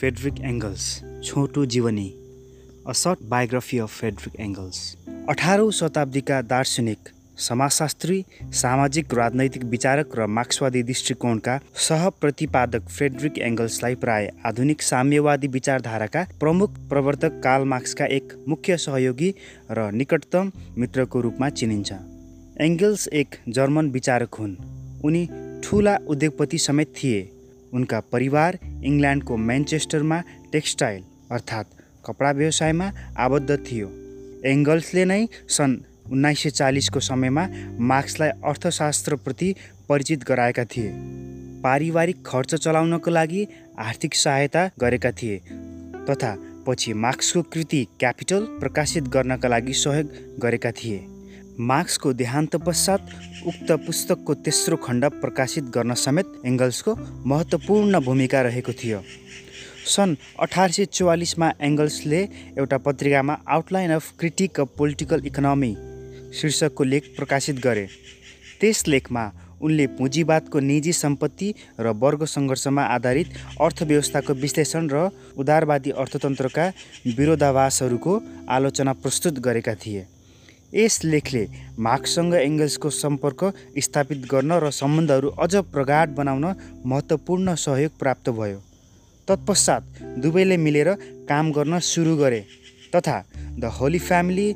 Frederick Engels छोटो जीवनी a short biography of Friedrich Engels अठारौँ शताब्दीका दार्शनिक समाजशास्त्री सामाजिक राजनैतिक विचारक र मार्क्सवादी दृष्टिकोणका सहप्रतिपादक फ्रेडरिक एङ्गल्सलाई प्राय आधुनिक साम्यवादी विचारधाराका प्रमुख प्रवर्तक कार्ल मार्क्सका एक मुख्य सहयोगी र निकटतम मित्रको रूपमा चिनिन्छ। एङ्गल्स एक जर्मन विचारक हुन्। उनी ठुला उद्योगपति समेत थिए। उनका परिवार इङ्ल्यान्डको म्यान्चेस्टरमा टेक्सटाइल अर्थात् कपडा व्यवसायमा आबद्ध थियो। एङ्गल्सले नै सन् उन्नाइस सय चालिसको समयमा मार्क्सलाई अर्थशास्त्रप्रति परिचित गराएका थिए। पारिवारिक खर्च चलाउनको लागि आर्थिक सहायता गरेका थिए तथा पछि मार्क्सको कृति क्यापिटल प्रकाशित गर्नका लागि सहयोग गरेका थिए। मार्क्सको देहान्त पश्चात उक्त पुस्तकको तेस्रो खण्ड प्रकाशित गर्न समेत एङ्गल्सको महत्त्वपूर्ण भूमिका रहेको थियो। सन् अठार सय चौवालिसमा एङ्गल्सले एउटा पत्रिकामा outline of critique of political economy शीर्षकको लेख प्रकाशित गरे। त्यस लेखमा उनले पुँजीवादको निजी सम्पत्ति र वर्ग सङ्घर्षमा आधारित अर्थव्यवस्थाको विश्लेषण र उदारवादी अर्थतन्त्रका विरोधाभासहरूको आलोचना प्रस्तुत गरेका थिए। यस लेखले मार्क्ससँग एङ्गल्सको सम्पर्क स्थापित गर्न र सम्बन्धहरू अझ प्रगाढ बनाउन महत्त्वपूर्ण सहयोग प्राप्त भयो। तत्पश्चात दुवैले मिलेर काम गर्न सुरु गरे तथा द होली फ्यामिली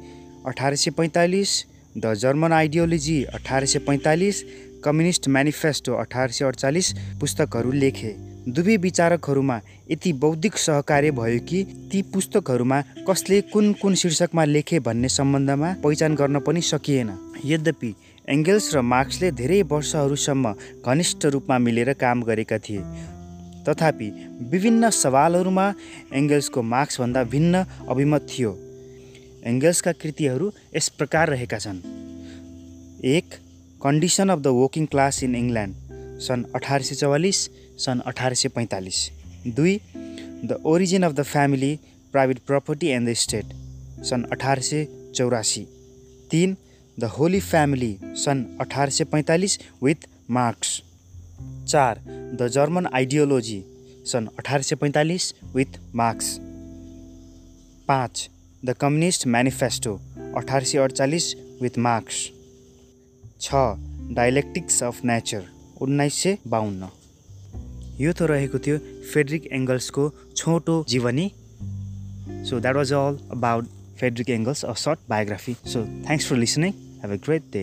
अठार सय पैँतालिस द जर्मन आइडियोलोजी अठार सय पैँतालिस कम्युनिस्ट म्यानिफेस्टो अठार सय अडचालिस पुस्तकहरू लेखे। दुवै विचारकहरूमा यति बौद्धिक सहकार्य भयो कि ती पुस्तकहरूमा कसले कुन कुन शीर्षकमा लेखे भन्ने सम्बन्धमा पहिचान गर्न पनि सकिएन। यद्यपि एङ्गल्स र मार्क्सले धेरै वर्षहरूसम्म घनिष्ठ रूपमा मिलेर काम गरेका थिए। तथापि विभिन्न सवालहरूमा एङ्गल्सको मार्क्सभन्दा भिन्न अभिमत थियो। एङ्गल्सका कृतिहरू यस प्रकार रहेका छन्। एक condition of the working class in England. सन् अठार सय चौवालिस सन् अठार सय पैँतालिस। दुई the origin of the family private property and the state सन् अठार सय चौरासी। तिन द होली फ्यामिली सन् अठार सय पैँतालिस विथ मार्क्स। चार द जर्मन आइडियोलोजी सन् अठार सय पैँतालिस विथ मार्क्स। पाँच द कम्युनिस्ट म्यानिफेस्टो अठार सय अडचालिस विथ मार्क्स। छ डाइलेक्टिक्स अफ नेचर। उन्नाइस सय बाहन्न यो त रहेको थियो फेड्रिक एङ्गल्सको छोटो जीवनी। So that was all about Friedrich Engels a short biography so thanks for listening have a great day